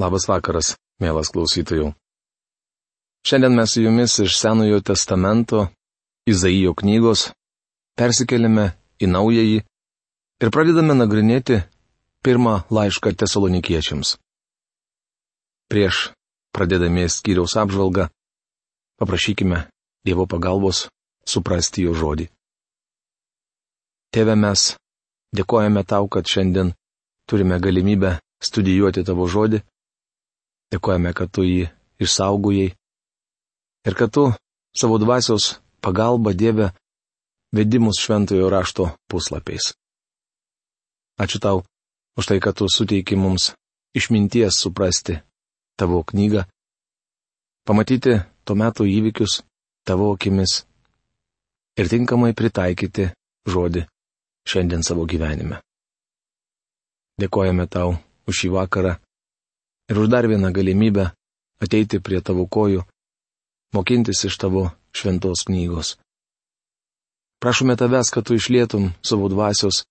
Labas vakaras, mielas klausytojų. Šiandien mes su jumis iš Senojo testamento, Izaijo knygos, persikeliame į naująjį ir pradedame nagrinėti pirmą laišką tesalonikiečiams. Prieš pradedami skyriaus apžvalgą, paprašykime Dievo pagalbos suprasti jo žodį. Tėve mes dėkojame tau, kad šiandien turime galimybę studijuoti tavo žodį Dėkojame, kad tu jį išsaugojai ir kad tu savo dvasios pagalba Dieve vedimus šventojo rašto puslapiais. Ačiū tau už tai, kad tu suteiki mums išminties suprasti tavo knygą, pamatyti tuo metu įvykius tavo akimis ir tinkamai pritaikyti žodį šiandien savo gyvenime. Dėkojame tau už šį vakarą ir už dar vieną galimybę ateiti prie tavo kojų, mokintis iš tavo šventos knygos. Prašome tavęs, kad tu išlietum savo dvasios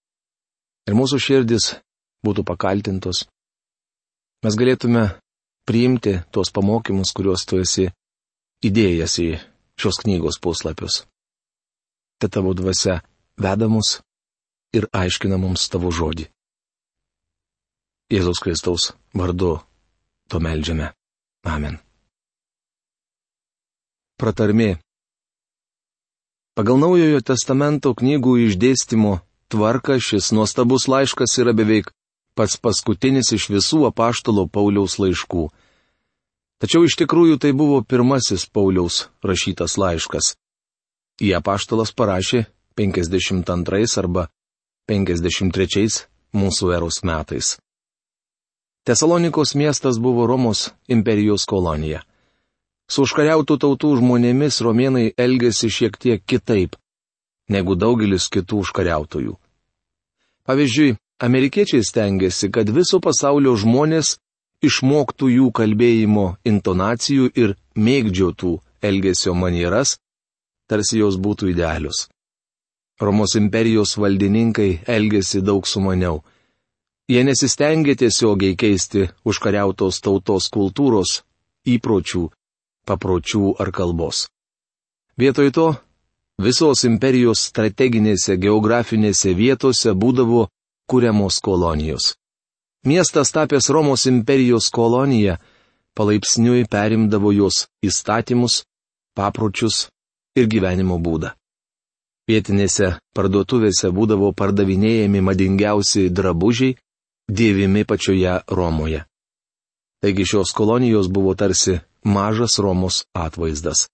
ir mūsų širdis būtų pakaltintos. Mes galėtume priimti tuos pamokymus, kuriuos tu esi įdėjęs į šios knygos puslapius. Te tavo dvasia veda mus ir aiškina mums tavo žodį. Jėzaus Kristaus vardu To melžiame. Amen. Pratarmė. Pagal Naujojo testamento knygų išdėstymo tvarka šis nuostabus laiškas yra beveik pats paskutinis iš visų apaštalo Pauliaus laiškų. Tačiau iš tikrųjų tai buvo pirmasis Pauliaus rašytas laiškas. Į apaštalas parašė 52 arba 53 mūsų eros metais. Tesalonikos miestas buvo Romos imperijos kolonija. Su užkariautų tautų žmonėmis romėnai elgėsi šiek tiek kitaip negu daugelis kitų užkariautojų. Pavyzdžiui, amerikiečiai stengiasi, kad viso pasaulio žmonės išmoktų jų kalbėjimo intonacijų ir mėgdžiotų elgesio manieras, tarsi jos būtų idealius. Romos imperijos valdininkai elgėsi daug sumaniau. Jie nesistengia tiesiogiai keisti užkariautos tautos kultūros, įpročių, papročių ar kalbos. Vietoj to, visos imperijos strateginėse geografinėse vietose būdavo kuriamos kolonijos. Miestas tapęs Romos imperijos kolonija, palaipsniui perimdavo jos įstatymus, papročius ir gyvenimo būdą. Vietinėse parduotuvėse būdavo pardavinėjami madingiausi drabužiai, dėvimi pačioje Romoje. Taigi šios kolonijos buvo tarsi mažas Romos atvaizdas.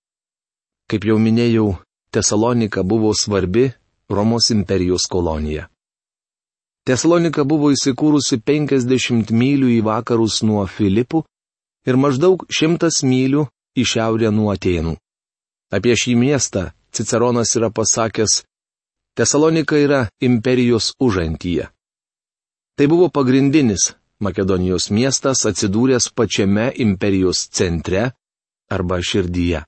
Kaip jau minėjau, Tesalonika buvo svarbi Romos imperijos kolonija. Tesalonika buvo įsikūrusi 50 mylių į vakarus nuo Filipų ir maždaug 100 mylių į šiaurę nuo Atenų. Apie šį miestą Ciceronas yra pasakęs, Tesalonika yra imperijos užantyje. Tai buvo pagrindinis Makedonijos miestas atsidūręs pačiame imperijos centre arba širdyje.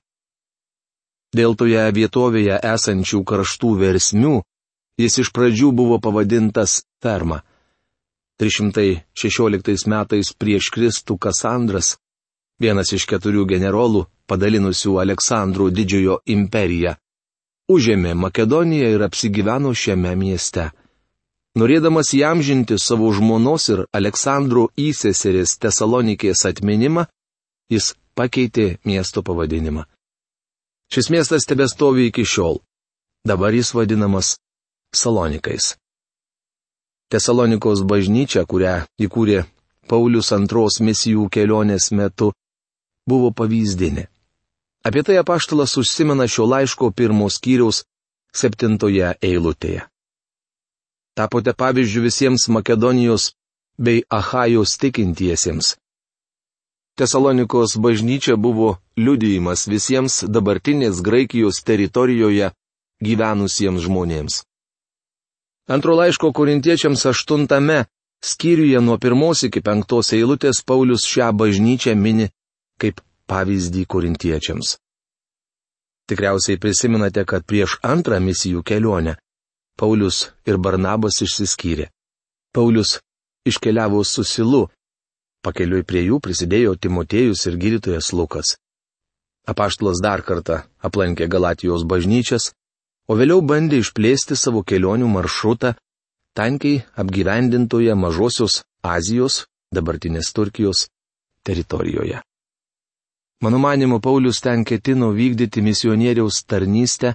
Dėl toje vietovėje esančių karštų versmių jis iš pradžių buvo pavadintas Terma. 316 metais prieš Kristų Kasandras, vienas iš keturių generolų, padalinusių Aleksandro didžiojo imperiją, užėmė Makedoniją ir apsigyveno šiame mieste. Norėdamas įamžinti savo žmonos ir Aleksandro įseserės Tesalonikės atminimą, jis pakeitė miesto pavadinimą. Šis miestas tebestovi iki šiol. Dabar jis vadinamas Salonikais. Tesalonikos bažnyčia, kurią įkūrė Paulius antros misijų kelionės metu, buvo pavyzdinė. Apie tai apaštalas užsimena šio laiško pirmos skyriaus septintoje eilutėje tapote pavyzdžių visiems Makedonijos bei Ahajos tikintiesiems. Tesalonikos bažnyčia buvo liudijimas visiems dabartinės Graikijos teritorijoje gyvenusiems žmonėms. Antro laiško korintiečiams aštuntame skyriuje nuo pirmos iki penktos eilutės Paulius šią bažnyčią mini kaip pavyzdį korintiečiams. Tikriausiai prisiminate, kad prieš antrą misijų kelionę Paulius ir Barnabas išsiskyrė. Paulius iškeliavo su Silu, Pakeliui prie jų prisidėjo Timotėjus ir gydytojas Lukas. Apaštalas dar kartą aplankė Galatijos bažnyčias, o vėliau bandė išplėsti savo kelionių maršrutą tankiai apgyvendintoje mažosios Azijos, dabartinės Turkijos, teritorijoje. Mano manimu, Paulius ten ketino vykdyti misionieriaus tarnystę,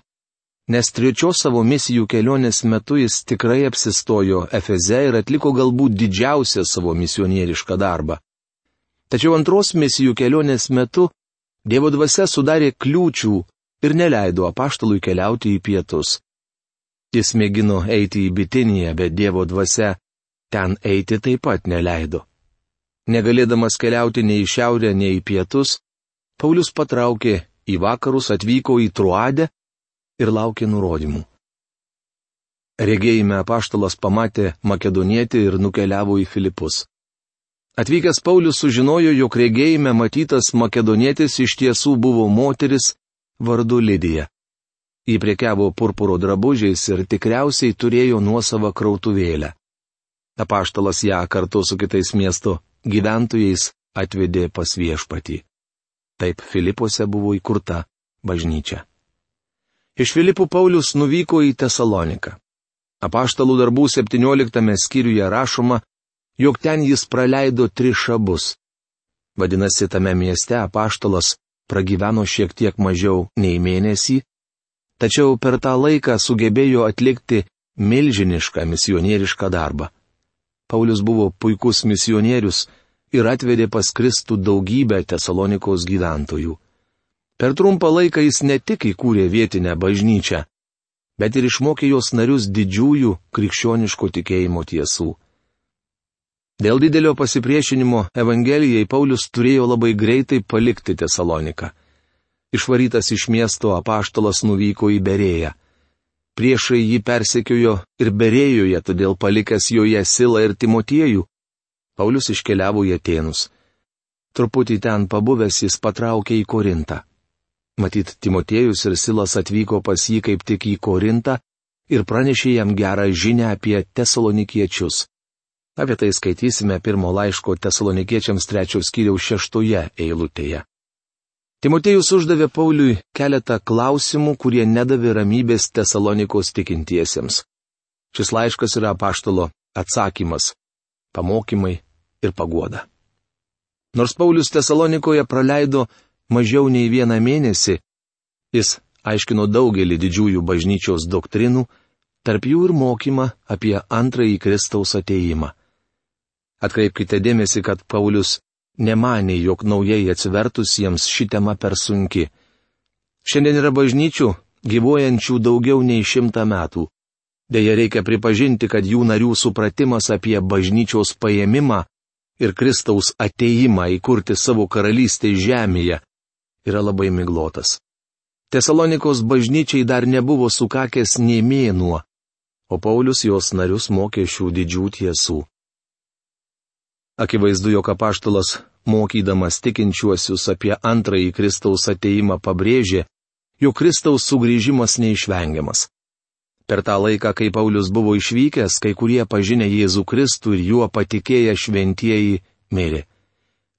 nes trečios savo misijų kelionės metu jis tikrai apsistojo Efeze ir atliko galbūt didžiausią savo misionierišką darbą. Tačiau antros misijų kelionės metu Dievo dvasia sudarė kliūčių ir neleido apaštalui keliauti į pietus. Jis mėgino eiti į Bitiniją, bet Dievo dvasia ten eiti taip pat neleido. Negalėdamas keliauti nei į šiaurę, nei į pietus, Paulius patraukė į vakarus, atvyko į Truadę ir laukė nurodymų. Regėjime apaštalas pamatė makedonietį ir nukeliavo į Filipus. Atvykęs Paulius sužinojo, jog regėjime matytas makedonietis iš tiesų buvo moteris vardu Lydija. Jį priekiavo purpuro drabužiais ir tikriausiai turėjo nuosavą krautuvėlę. Apaštalas ją kartu su kitais miesto gyventojais atvedė pas viešpatį. Taip Filipuose buvo įkurta bažnyčia. Iš Filipų Paulius nuvyko į Tesaloniką. Apaštalų darbų 17 skyriuje rašoma, jog ten jis praleido tris šabus. Vadinasi, tame mieste apaštalas pragyveno šiek tiek mažiau nei mėnesį, tačiau per tą laiką sugebėjo atlikti milžinišką misionierišką darbą. Paulius buvo puikus misionierius, ir atvedė pas Kristų daugybę Tesalonikos gyventojų. Per trumpą laiką jis ne tik įkūrė vietinę bažnyčią, bet ir išmokė jos narius didžiųjų krikščioniško tikėjimo tiesų. Dėl didelio pasipriešinimo Evangelijai Paulius turėjo labai greitai palikti Tesaloniką. Išvarytas iš miesto apaštalas nuvyko į Berėją. Priešai jį persekiojo ir Berėjoje, todėl palikęs joje Silą ir Timotiejų, Paulius iškeliavo į Atenus. Truputį ten pabuvęs jis patraukė į Korintą. Matyt, Timotiejus ir Silas atvyko pas jį kaip tik į Korintą ir pranešė jam gerą žinę apie tesalonikiečius. Apie tai skaitysime pirmo laiško tesalonikiečiams trečios skyriaus šeštoje eilutėje. Timotejus uždavė Pauliui keletą klausimų, kurie nedavė ramybės tesalonikos tikintiesiems. Šis laiškas yra paštalo atsakymas - pamokymai, ir paguoda. Nors Paulius Tesalonikoje praleido mažiau nei vieną mėnesį, jis aiškino daugelį didžiųjų bažnyčios doktrinų, tarp jų ir mokymą apie antrąjį Kristaus ateimą. Atkreipkite dėmesį, kad Paulius nemanė, jog naujai atsivertusiems ši tema per sunki. Šiandien yra bažnyčių, gyvuojančių daugiau nei šimtą metų. Deja, reikia pripažinti, kad jų narių supratimas apie bažnyčios paėmimą ir Kristaus ateimą įkurti savo karalystę žemėje yra labai miglotas. Tesalonikos bažnyčiai dar nebuvo sukakęs nei mėnuo, o Paulius jos narius mokė šių didžių tiesų. Akivaizdu, jog apaštalas, mokydamas tikinčiuosius apie antrąjį Kristaus ateimą, pabrėžė, jog Kristaus sugrįžimas neišvengiamas. Per tą laiką, kai Paulius buvo išvykęs, kai kurie pažinę Jėzų Kristų ir juo patikėję šventieji mirė.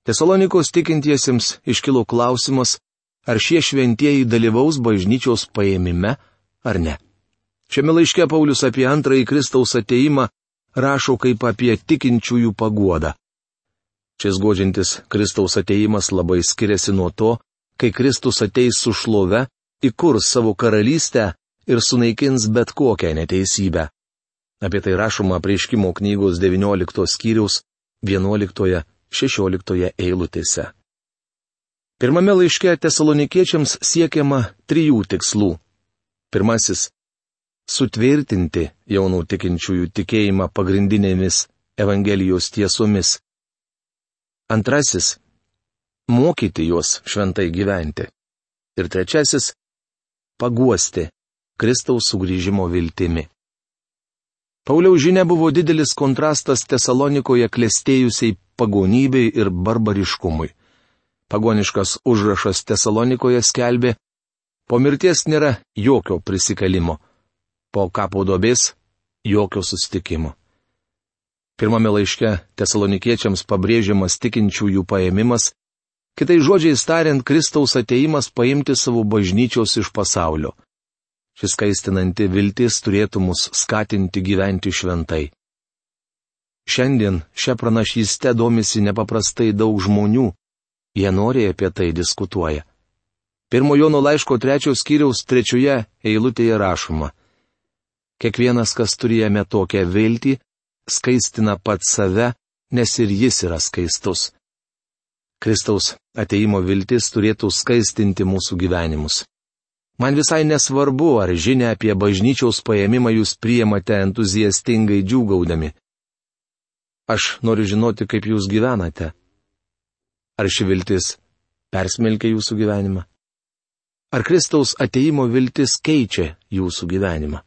Tesalonikos tikintiesiems iškilo klausimas, ar šie šventieji dalyvaus bažnyčios paėmime ar ne. Šiame laiške Paulius apie antrąjį Kristaus ateimą rašo kaip apie tikinčiųjų paguodą. Šis godžiantis Kristaus ateimas labai skiriasi nuo to, kai Kristus ateis su šlove, įkurs savo karalystę ir sunaikins bet kokią neteisybę. Apie tai rašoma prieškimo knygos 19 skyriaus 11-16 eilutėse. Pirmame laiške tesalonikiečiams siekiama trijų tikslų. Pirmasis - sutvirtinti jaunų tikinčiųjų tikėjimą pagrindinėmis Evangelijos tiesomis. Antrasis - mokyti juos šventai gyventi. Ir trečiasis - paguosti Kristaus sugrįžimo viltimi. Pauliaus žinia buvo didelis kontrastas Tesalonikoje klėstėjusiai pagonybei ir barbariškumui. Pagoniškas užrašas Tesalonikoje skelbė, po mirties nėra jokio prisikalimo, po kapo dobės jokio sustikimo. Pirmame laiške tesalonikiečiams pabrėžiamas tikinčiųjų paėmimas, kitai žodžiai tariant, Kristaus ateimas paimti savo bažnyčios iš pasaulio. Šis kaistinanti viltis turėtų mus skatinti gyventi šventai. Šiandien šią pranašystę domisi nepaprastai daug žmonių, jie noriai apie tai diskutuoja. Pirmo Jono laiško trečios skyriaus trečioje eilutėje rašoma. Kiekvienas, kas turi jame tokią viltį, skaistina pats save, nes ir jis yra skaistus. Kristaus ateimo viltis turėtų skaistinti mūsų gyvenimus. Man visai nesvarbu, ar žinia apie bažnyčiaus paėmimą jūs priemate entuziastingai džiūgaudami. Aš noriu žinoti, kaip jūs gyvenate. Ar ši viltis persmelkia jūsų gyvenimą? Ar Kristaus ateimo viltis keičia jūsų gyvenimą?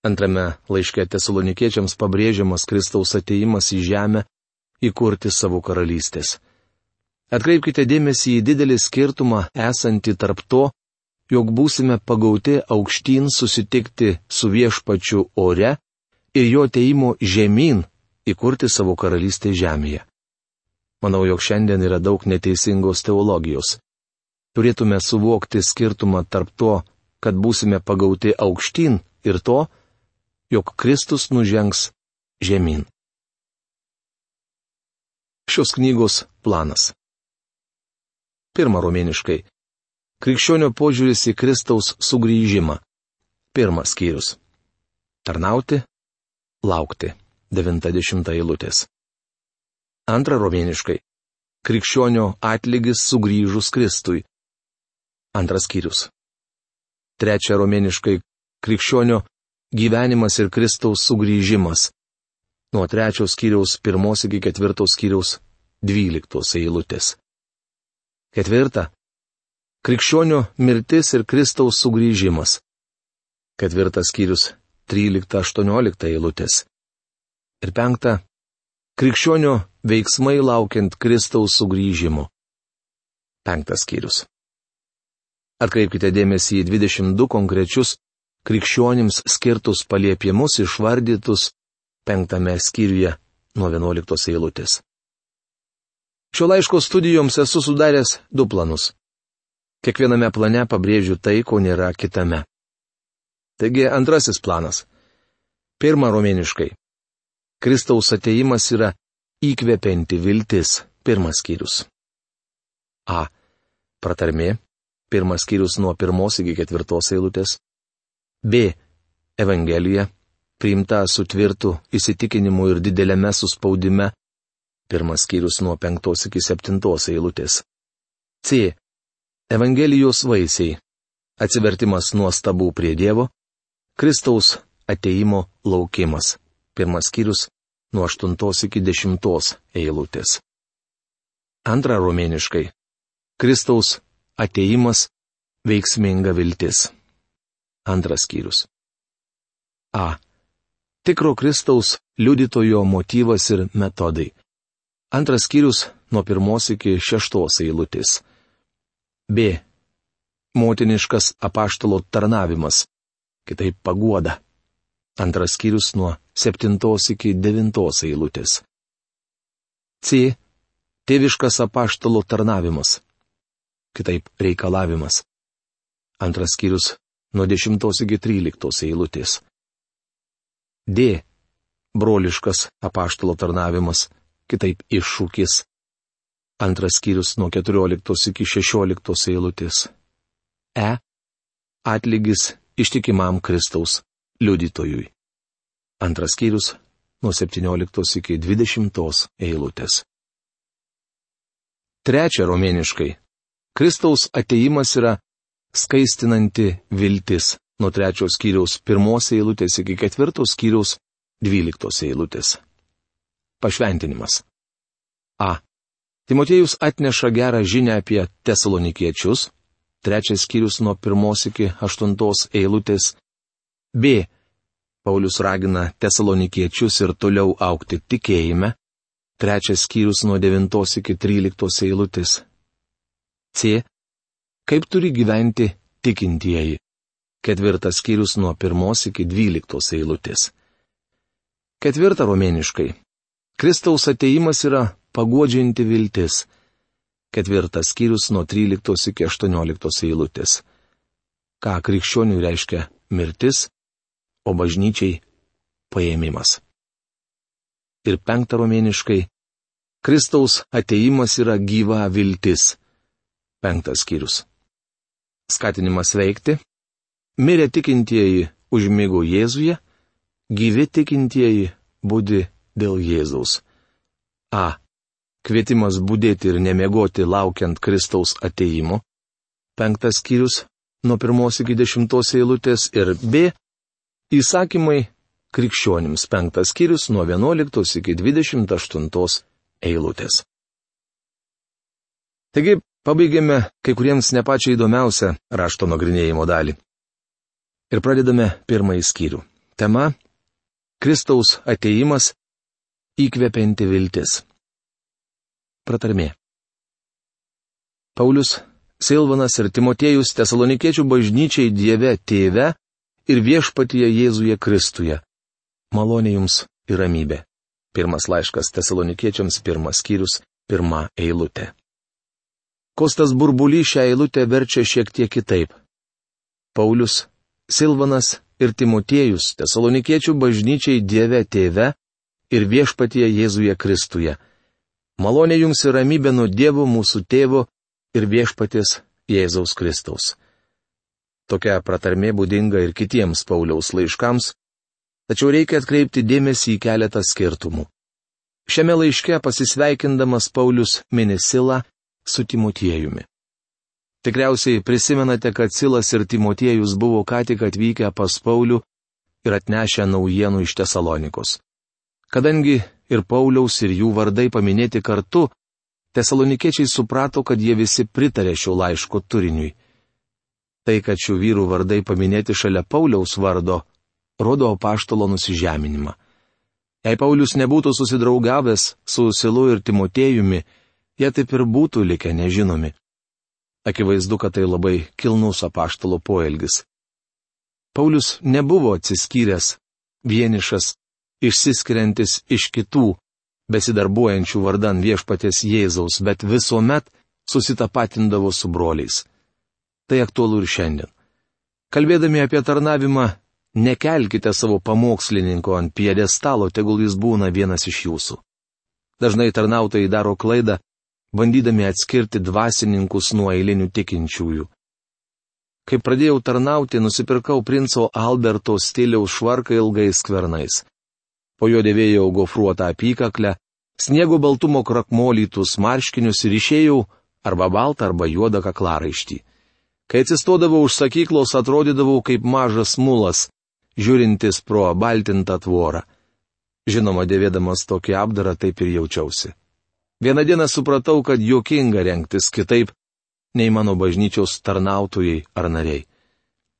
Antrame laiške tesalonikiečiams pabrėžiamas Kristaus ateimas į žemę įkurti savo karalystės. Atkreipkite dėmesį į didelį skirtumą esantį tarp to, jog būsime pagauti aukštyn susitikti su viešpačiu ore ir jo ateimo žemyn įkurti savo karalystę žemėje. Manau, jog šiandien yra daug neteisingos teologijos turėtume suvokti skirtumą tarp to, kad būsime pagauti aukštyn ir to, jog Kristus nužengs žemyn. Šios knygos planas. Pirma romėniškai. Krikščionio požiūris į Kristaus sugrįžimą. Pirmas skyrius. Tarnauti, laukti. 90 eilutės. Antra romėniškai. Krikščionio atlygis sugrįžus Kristui. Antras skyrius. Trečia romėniškai krikščionio gyvenimas ir Kristaus sugrįžimas. Nuo trečios skyriaus pirmos iki ketvirtos skyriaus dvyliktos eilutės. Ketvirta. Krikščionio mirtis ir Kristaus sugrįžimas. Ketvirtas skyrius 13-18 eilutės. Ir penkta. Krikščionio veiksmai laukiant Kristaus sugrįžimo. Penktas skyrius. Atkreipkite dėmesį į 22 konkrečius krikščionims skirtus paliepimus išvardytus penktame skyriuje nuo 11 eilutės. Šio laiško studijoms esu sudaręs du planus. Kiekviename plane pabrėžiu tai, ko nėra kitame. Taigi antrasis planas. Pirma romėniškai. Kristaus ateimas yra įkvepianti viltis. Pirmas skyrius. A. Pratarmė pirmas skyrius nuo pirmos iki ketvirtos eilutės. B. Evangelija, priimta su tvirtu įsitikinimu ir dideliame suspaudime. Pirmas skyrius nuo penktos iki septintos eilutės. C. Evangelijos vaisiai. Atsivertimas nuo stabų prie Dievo. Kristaus ateimo laukimas. Pirmas skyrius nuo aštuntos iki dešimtos eilutės. Antra romėniškai. Kristaus ateimas - veiksminga viltis. Antras skyrius. A. Tikro Kristaus liudytojo motyvas ir metodai. Antras skyrius nuo pirmos iki šeštos eilutės. B. Motiniškas apaštalo tarnavimas. Kitaip paguoda. Antras skyrius nuo septintos iki devintos eilutės. C. Tėviškas apaštalo tarnavimas kitaip reikalavimas. Antras skyrius nuo 10 iki 13 eilutės. D. Broliškas apaštalo tarnavimas, kitaip iššūkis. Antras skyrius nuo 14 iki 16 eilutės. E. Atlygis ištikimam Kristaus liudytojui. Antras skyrius nuo 17 iki 20 eilutės. Trečia romėniškai Kristaus ateimas yra skaistinanti viltis nuo trečios skyriaus pirmos eilutės iki ketvirtos skyriaus dvyliktos eilutės. Pašventinimas. A. Timotiejus atneša gerą žinę apie tesalonikiečius, trečias skyrius nuo pirmos iki aštuntos eilutės. B. Paulius ragina tesalonikiečius ir toliau aukti tikėjime, trečias skyrius nuo devintos iki tryliktos eilutės. C. Kaip turi gyventi tikintieji. Ketvirtas skyrius nuo pirmos iki dvyliktos eilutės. Ketvirta romėniškai. Kristaus ateimas yra pagodžianti viltis. Ketvirtas skyrius nuo 13 iki 18 eilutės. Ką krikščioniui reiškia mirtis, o bažnyčiai paėmimas. Ir penktą romėniškai. Kristaus ateimas yra gyva viltis. Penktas skyrius. Skatinimas veikti. Mirė tikintieji užmygo Jėzuje, gyvi tikintieji būdi dėl Jėzaus. A. Kvietimas būdėti ir nemiegoti laukiant Kristaus ateimo. Penktas skyrius nuo pirmos iki dešimtos eilutės ir B. Įsakymai krikščionims. Penktas skyrius nuo vienuoliktos iki dvidešimt aštuntos eilutės. Taigi, pabaigėme kai kuriems ne pačią įdomiausią rašto nagrinėjimo dalį. Ir pradedame pirmąjį skyrių. Tema - Kristaus ateimas įkvepianti viltis. Pratarmė. Paulius, Silvanas ir Timotiejus tesalonikiečių bažnyčiai Dieve tėve ir viešpatyje Jėzuje Kristuje. Malonė jums ir ramybė. Pirmas laiškas tesalonikiečiams, pirmas skyrius, pirma eilutė. Kostas burbulį šią eilutę verčia šiek tiek kitaip. Paulius, Silvanas ir Timotiejus tesalonikiečių bažnyčiai Dieve tėve ir viešpatie Jėzuje Kristuje. Malonė jums ir ramybė nuo Dievo mūsų tėvo ir viešpaties Jėzaus Kristaus. Tokia pratarmė būdinga ir kitiems Pauliaus laiškams, tačiau reikia atkreipti dėmesį į keletą skirtumų. Šiame laiške pasisveikindamas Paulius Minisilą su Timotiejumi. Tikriausiai prisimenate, kad Silas ir Timotiejus buvo ką tik atvykę pas Paulių ir atnešę naujienų iš Tesalonikos. Kadangi ir Pauliaus ir jų vardai paminėti kartu, tesalonikiečiai suprato, kad jie visi pritarė šio laiško turiniui. Tai, kad šių vyrų vardai paminėti šalia Pauliaus vardo, rodo paštalo nusižeminimą. Jei Paulius nebūtų susidraugavęs su Silu ir Timotėjumi, jie taip ir būtų likę nežinomi. Akivaizdu, kad tai labai kilnus apaštalo poelgis. Paulius nebuvo atsiskyręs, vienišas išsiskiriantis iš kitų, besidarbuojančių vardan viešpatės Jėzaus, bet visuomet susitapatindavo su broliais. Tai aktualu ir šiandien. Kalbėdami apie tarnavimą, nekelkite savo pamokslininko ant piedestalo, tegul jis būna vienas iš jūsų. Dažnai tarnautojai daro klaidą, bandydami atskirti dvasininkus nuo eilinių tikinčiųjų. Kai pradėjau tarnauti, nusipirkau princo Alberto stiliaus švarką ilgais skvernais po jo dėvėjau gofruotą apykaklę, sniego baltumo krakmolytus marškinius ir išėjau arba baltą arba juodą kaklaraištį. Kai atsistodavau už sakyklos, atrodydavau kaip mažas mulas, žiūrintis pro baltintą tvorą. Žinoma, dėvėdamas tokį apdarą taip ir jaučiausi. Vieną dieną supratau, kad juokinga renktis kitaip, nei mano bažnyčios tarnautojai ar nariai.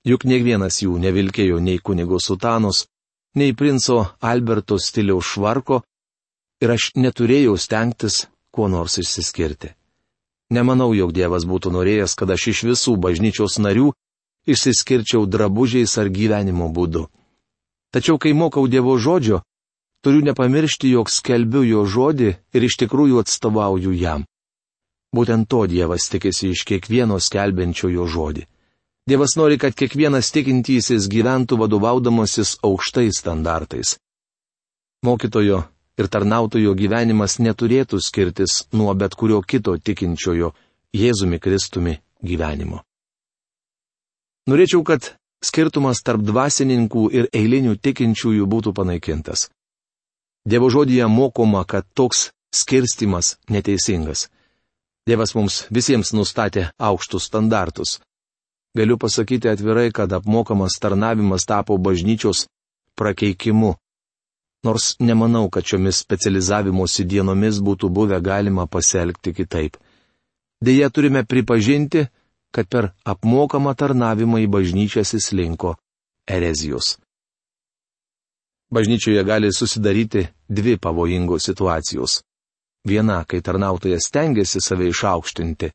Juk ne vienas jų nevilkėjo nei kunigo sutanos, nei princo Alberto stiliaus švarko ir aš neturėjau stengtis kuo nors išsiskirti. Nemanau, jog Dievas būtų norėjęs, kad aš iš visų bažnyčios narių išsiskirčiau drabužiais ar gyvenimo būdu. Tačiau, kai mokau Dievo žodžio, turiu nepamiršti, jog skelbiu jo žodį ir iš tikrųjų atstovauju jam. Būtent to Dievas tikisi iš kiekvieno skelbiančio jo žodį. Dievas nori, kad kiekvienas tikintysis gyventų vadovaudamasis aukštais standartais. Mokytojo ir tarnautojo gyvenimas neturėtų skirtis nuo bet kurio kito tikinčiojo Jėzumi Kristumi gyvenimo. Norėčiau, kad skirtumas tarp dvasininkų ir eilinių tikinčiųjų būtų panaikintas. Dievo žodėje mokoma, kad toks skirstimas neteisingas. Dievas mums visiems nustatė aukštus standartus. Galiu pasakyti atvirai, kad apmokamas tarnavimas tapo bažnyčios prakeikimu. Nors nemanau, kad šiomis specializavimosi dienomis būtų buvę galima pasielgti kitaip. Deja, turime pripažinti, kad per apmokamą tarnavimą į bažnyčią įslinko erezijos. Bažnyčioje gali susidaryti dvi pavojingos situacijos. Viena, kai tarnautojas stengiasi save išaukštinti,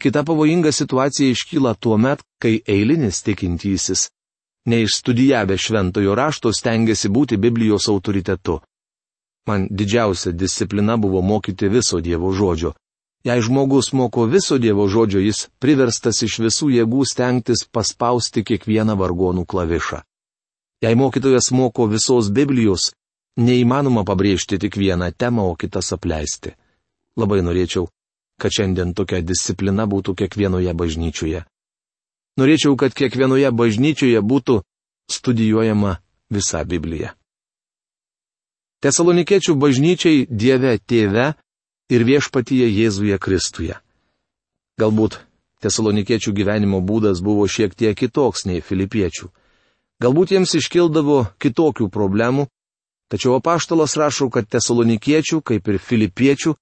Kita pavojinga situacija iškyla tuo met, kai eilinis tikintysis neišstudijavę šventojo rašto, stengiasi būti Biblijos autoritetu. Man didžiausia disciplina buvo mokyti viso Dievo žodžio. Jei žmogus moko viso Dievo žodžio, jis priverstas iš visų jėgų stengtis paspausti kiekvieną vargonų klavišą. Jei mokytojas moko visos Biblijos, neįmanoma pabrėžti tik vieną temą, o kitas apleisti. Labai norėčiau, kad šiandien tokia disciplina būtų kiekvienoje bažnyčioje. Norėčiau, kad kiekvienoje bažnyčioje būtų studijuojama visa Biblija. Tesalonikiečių bažnyčiai Dieve Tėve ir viešpatyje Jėzuje Kristuje. Galbūt tesalonikiečių gyvenimo būdas buvo šiek tiek kitoks nei filipiečių. Galbūt jiems iškildavo kitokių problemų, tačiau apaštalas rašo, kad tesalonikiečių, kaip ir filipiečių,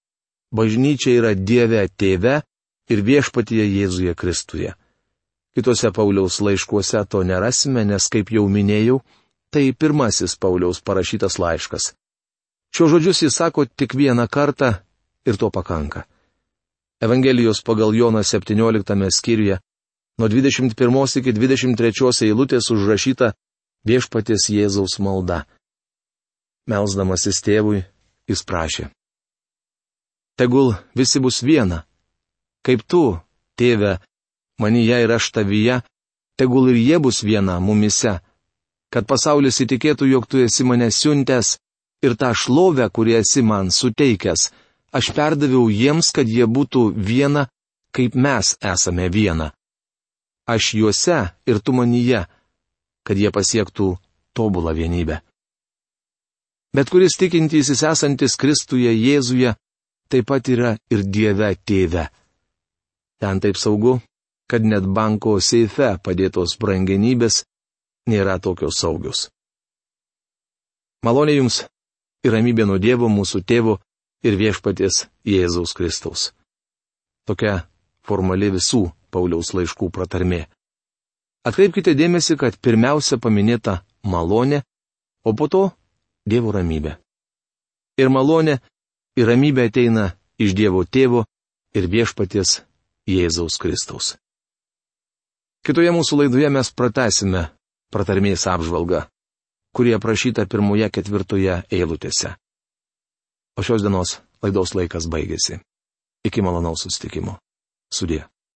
bažnyčia yra Dieve Tėve ir viešpatyje Jėzuje Kristuje. Kitose Pauliaus laiškuose to nerasime, nes, kaip jau minėjau, tai pirmasis Pauliaus parašytas laiškas. Šio žodžius jis sako tik vieną kartą ir to pakanka. Evangelijos pagal Joną 17 skyriuje nuo 21 iki 23 eilutės užrašyta viešpatės Jėzaus malda. Melsdamasis tėvui, jis prašė. Tegul visi bus viena. Kaip tu, tėve, manyje ir aš tavyje, tegul ir jie bus viena mumise, kad pasaulis įtikėtų, jog tu esi mane siuntęs ir tą šlovę, kurį esi man suteikęs, aš perdaviau jiems, kad jie būtų viena, kaip mes esame viena. Aš juose ir tu manyje, kad jie pasiektų tobulą vienybę. Bet kuris tikintysis esantis Kristuje Jėzuje, taip pat yra ir Dieve tėve. Ten taip saugu, kad net banko seife padėtos brangenybės nėra tokios saugios. Malonė jums ir ramybė nuo Dievo mūsų tėvo ir viešpaties Jėzaus Kristaus. Tokia formali visų Pauliaus laiškų pratarmė. Atkreipkite dėmesį, kad pirmiausia paminėta malonė, o po to Dievo ramybė. Ir malonė ir ramybė ateina iš Dievo tėvo ir viešpaties Jėzaus Kristaus. Kitoje mūsų laidoje mes pratesime pratarmės apžvalgą, kurie aprašyta pirmoje ketvirtoje eilutėse. O šios dienos laidos laikas baigėsi. Iki malonaus sustikimo. Sudė.